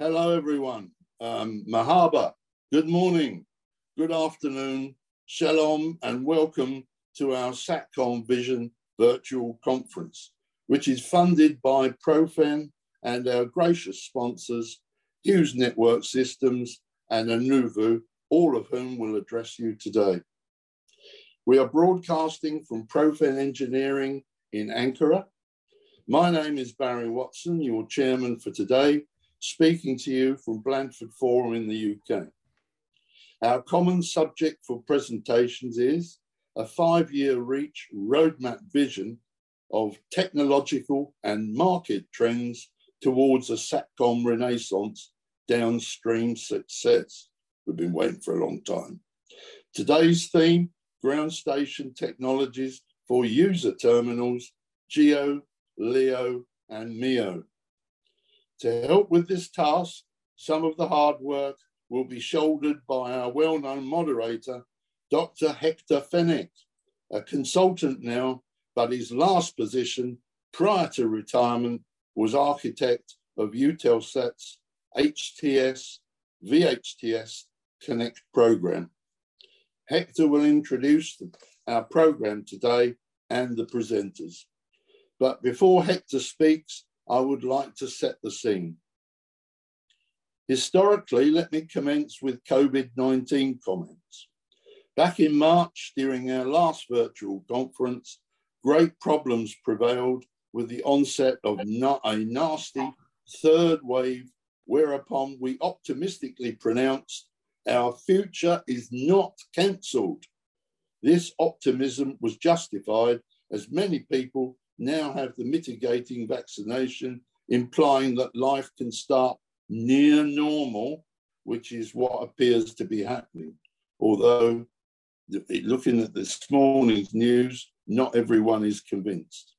Hello, everyone. Um, Mahaba, good morning, good afternoon, shalom, and welcome to our SATCOM Vision virtual conference, which is funded by Profen and our gracious sponsors, Hughes Network Systems and Anuvu, all of whom will address you today. We are broadcasting from Profen Engineering in Ankara. My name is Barry Watson, your chairman for today, speaking to you from Blandford Forum in the UK. Our common subject for presentations is a five-year reach roadmap vision of technological and market trends towards a SATCOM renaissance downstream success. We've been waiting for a long time. Today's theme, ground station technologies for user terminals, GEO, LEO, and MEO. To help with this task, some of the hard work will be shouldered by our well-known moderator, Dr. Hector Fenech, a consultant now, but his last position prior to retirement was architect of Eutelsat's HTS VHTS Connect program. Hector will introduce our program today and the presenters. But before Hector speaks, I would like to set the scene. Historically, let me commence with COVID-19 comments. Back in March, during our last virtual conference, great problems prevailed with the onset of a nasty third wave, whereupon we optimistically pronounced our future is not cancelled. This optimism was justified as many people now have the mitigating vaccination, implying that life can start near normal, which is what appears to be happening. Although looking at this morning's news, not everyone is convinced.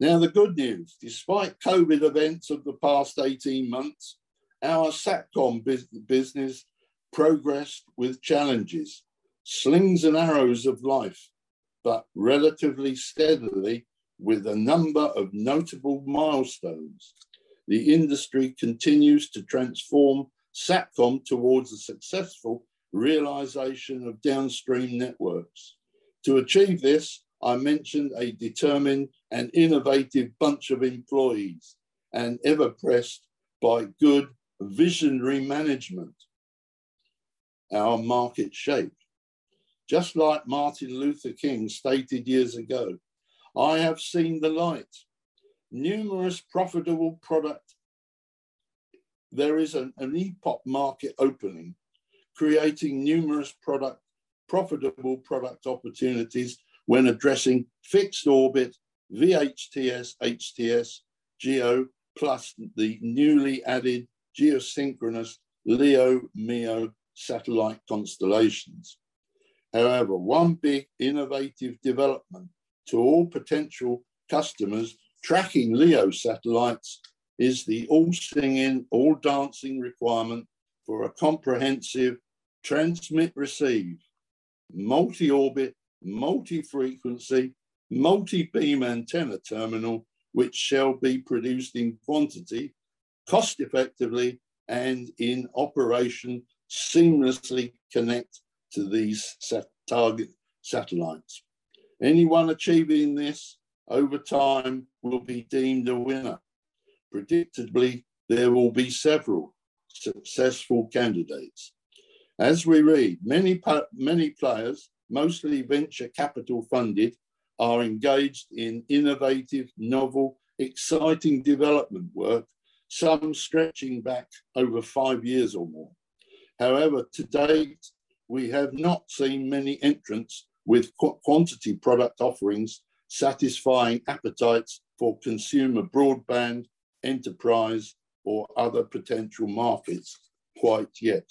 Now, the good news despite COVID events of the past 18 months, our SATCOM business progressed with challenges, slings and arrows of life, but relatively steadily with a number of notable milestones. The industry continues to transform SATCOM towards a successful realization of downstream networks. To achieve this, I mentioned a determined and innovative bunch of employees and ever pressed by good visionary management. Our market shape. Just like Martin Luther King stated years ago, I have seen the light. Numerous profitable product. There is an, an epoch market opening creating numerous product, profitable product opportunities when addressing fixed orbit, VHTS, HTS, GEO, plus the newly added geosynchronous LEO, MEO satellite constellations. However, one big innovative development to all potential customers tracking LEO satellites is the all singing, all dancing requirement for a comprehensive transmit receive, multi orbit, multi frequency, multi beam antenna terminal, which shall be produced in quantity, cost effectively, and in operation seamlessly connect to these target satellites. Anyone achieving this over time will be deemed a winner. Predictably, there will be several successful candidates. As we read, many, many players, mostly venture capital funded, are engaged in innovative, novel, exciting development work, some stretching back over five years or more. However, to date, we have not seen many entrants with qu quantity product offerings satisfying appetites for consumer broadband, enterprise, or other potential markets quite yet.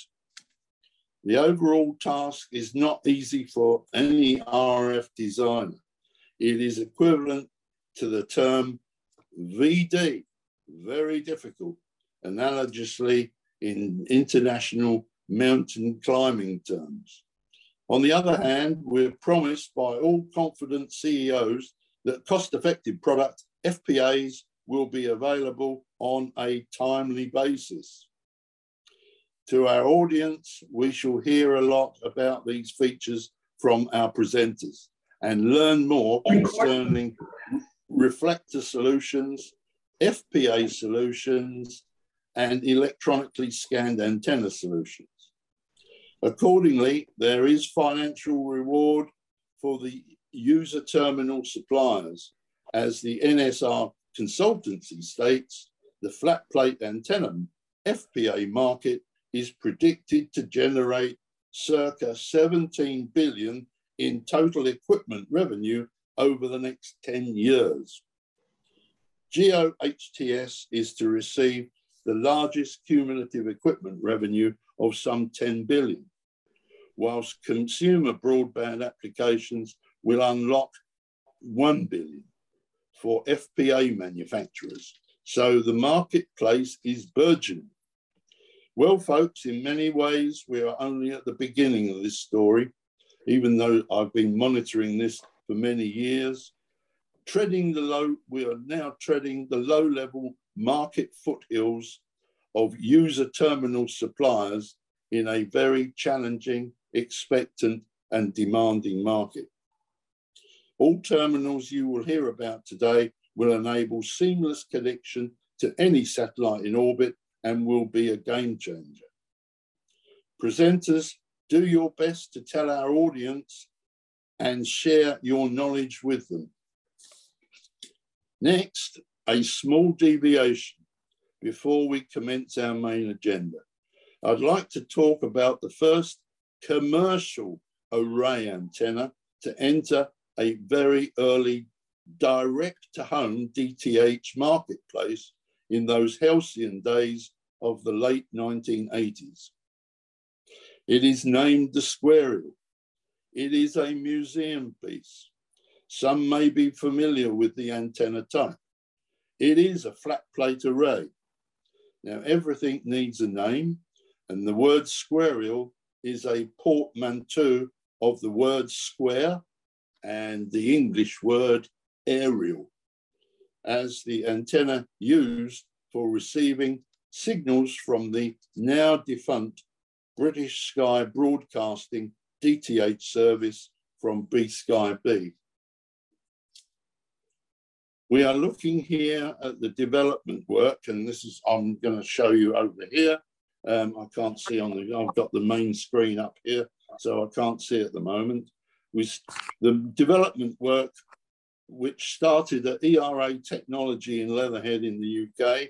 The overall task is not easy for any RF designer. It is equivalent to the term VD, very difficult, analogously in international mountain climbing terms. On the other hand, we're promised by all confident CEOs that cost-effective product FPAs will be available on a timely basis. To our audience, we shall hear a lot about these features from our presenters and learn more concerning reflector solutions, FPA solutions, and electronically scanned antenna solutions. Accordingly, there is financial reward for the user terminal suppliers as the NSR consultancy states the flat plate antenna FPA market is predicted to generate circa 17 billion in total equipment revenue over the next 10 years. Geo HTS is to receive the largest cumulative equipment revenue of some 10 billion, whilst consumer broadband applications will unlock 1 billion for FPA manufacturers. So the marketplace is burgeoning. Well, folks, in many ways, we are only at the beginning of this story, even though I've been monitoring this for many years. Treading the low, we are now treading the low level market foothills of user terminal suppliers in a very challenging, expectant, and demanding market. All terminals you will hear about today will enable seamless connection to any satellite in orbit and will be a game changer. Presenters, do your best to tell our audience and share your knowledge with them. Next, a small deviation before we commence our main agenda. I'd like to talk about the first commercial array antenna to enter a very early direct to home DTH marketplace in those halcyon days of the late 1980s. It is named the Squarial. It is a museum piece. Some may be familiar with the antenna type. It is a flat plate array. Now, everything needs a name, and the word squarial is a portmanteau of the word square and the English word aerial as the antenna used for receiving signals from the now defunct British Sky Broadcasting DTH service from B Sky B. We are looking here at the development work, and this is, I'm going to show you over here. Um, I can't see on the, I've got the main screen up here, so I can't see at the moment. With the development work which started at ERA Technology in Leatherhead in the UK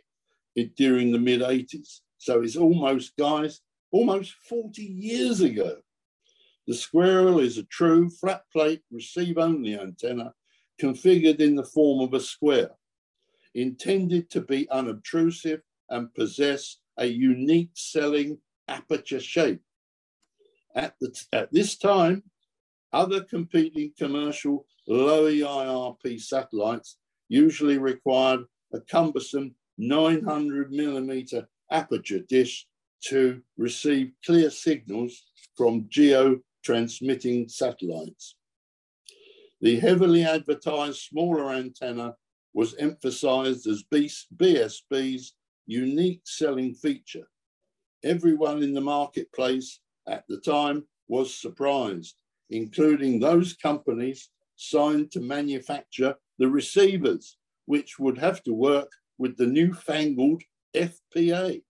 it, during the mid 80s. So it's almost, guys, almost 40 years ago. The squarial is a true flat plate receive only antenna configured in the form of a square, intended to be unobtrusive and possess a unique selling aperture shape. At, the, at this time, other competing commercial low EIRP satellites usually required a cumbersome 900 millimeter aperture dish to receive clear signals from geo transmitting satellites. The heavily advertised smaller antenna was emphasized as BSB's unique selling feature. Everyone in the marketplace at the time was surprised, including those companies signed to manufacture the receivers, which would have to work with the newfangled FPA.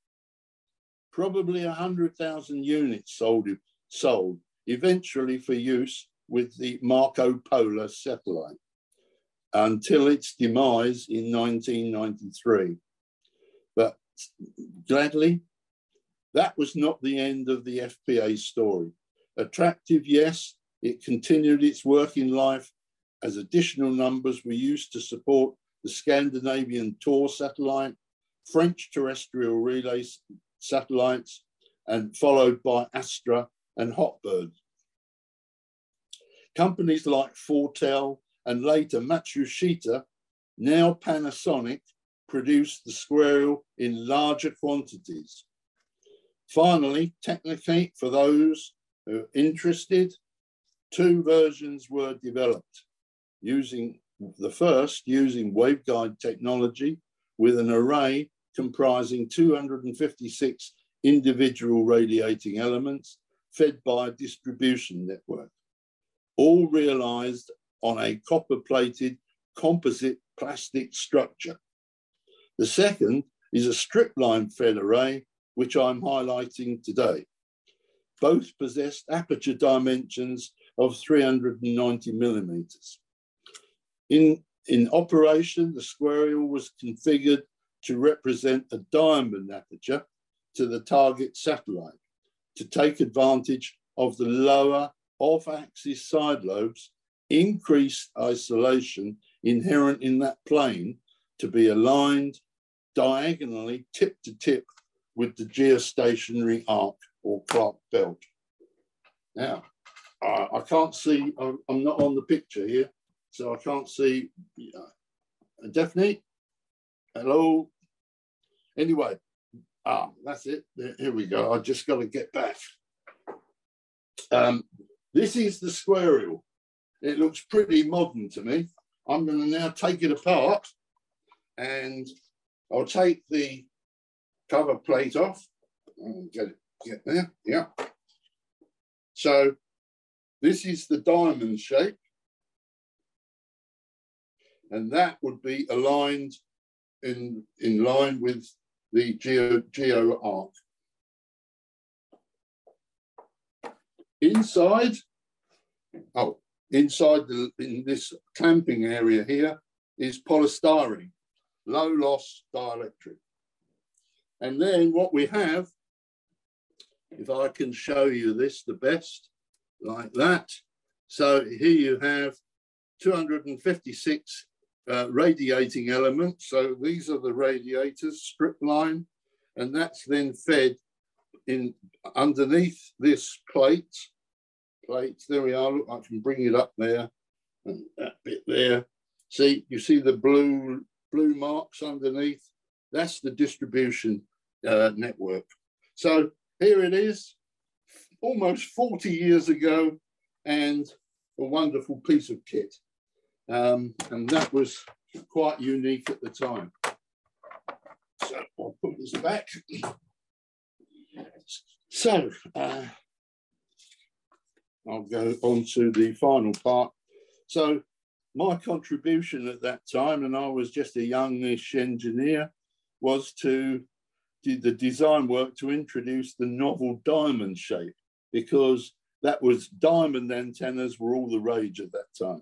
Probably 100,000 units sold, sold eventually for use with the Marco Polo satellite until its demise in 1993. But gladly, that was not the end of the FPA story. Attractive, yes, it continued its working life as additional numbers were used to support the Scandinavian Thor satellite, French terrestrial relay satellites, and followed by Astra and Hotbird. Companies like Fortel and later Matsushita, now Panasonic, produced the squarial in larger quantities. Finally, technically, for those who are interested, two versions were developed using the first using waveguide technology with an array comprising 256 individual radiating elements fed by a distribution network, all realized on a copper plated composite plastic structure. The second is a strip line fed array, which I'm highlighting today. Both possessed aperture dimensions of 390 millimeters. In, in operation, the squarial was configured to represent a diamond aperture to the target satellite to take advantage of the lower off-axis side lobes, increased isolation inherent in that plane to be aligned diagonally tip to tip with the geostationary arc or Clarke belt. Now, I, I can't see, I'm, I'm, not on the picture here, so I can't see. Uh, Daphne, hello. Anyway, ah, that's it. Here we go. I just got to get back. Um, this is the squarial. It looks pretty modern to me. I'm going to now take it apart and I'll take the cover plate off. Get it, get there, yeah. So this is the diamond shape. And that would be aligned in, in line with the geo, geo arc. Inside, oh, inside the, in this clamping area here is polystyrene, low loss dielectric. And then what we have, if I can show you this the best, like that. So here you have 256 uh, radiating elements. So these are the radiators, strip line, and that's then fed in underneath this plate. Plate, there we are. Look, I can bring it up there, and that bit there. See, you see the blue blue marks underneath. That's the distribution uh, network. So here it is, almost 40 years ago, and a wonderful piece of kit. Um, and that was quite unique at the time. So I'll put this back. So uh, I'll go on to the final part. So my contribution at that time, and I was just a youngish engineer, was to do the design work to introduce the novel diamond shape because that was diamond antennas were all the rage at that time.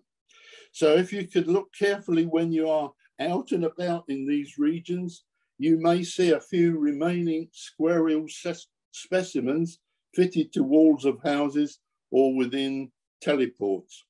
So if you could look carefully when you are out and about in these regions, you may see a few remaining squarial specimens fitted to walls of houses or within teleports.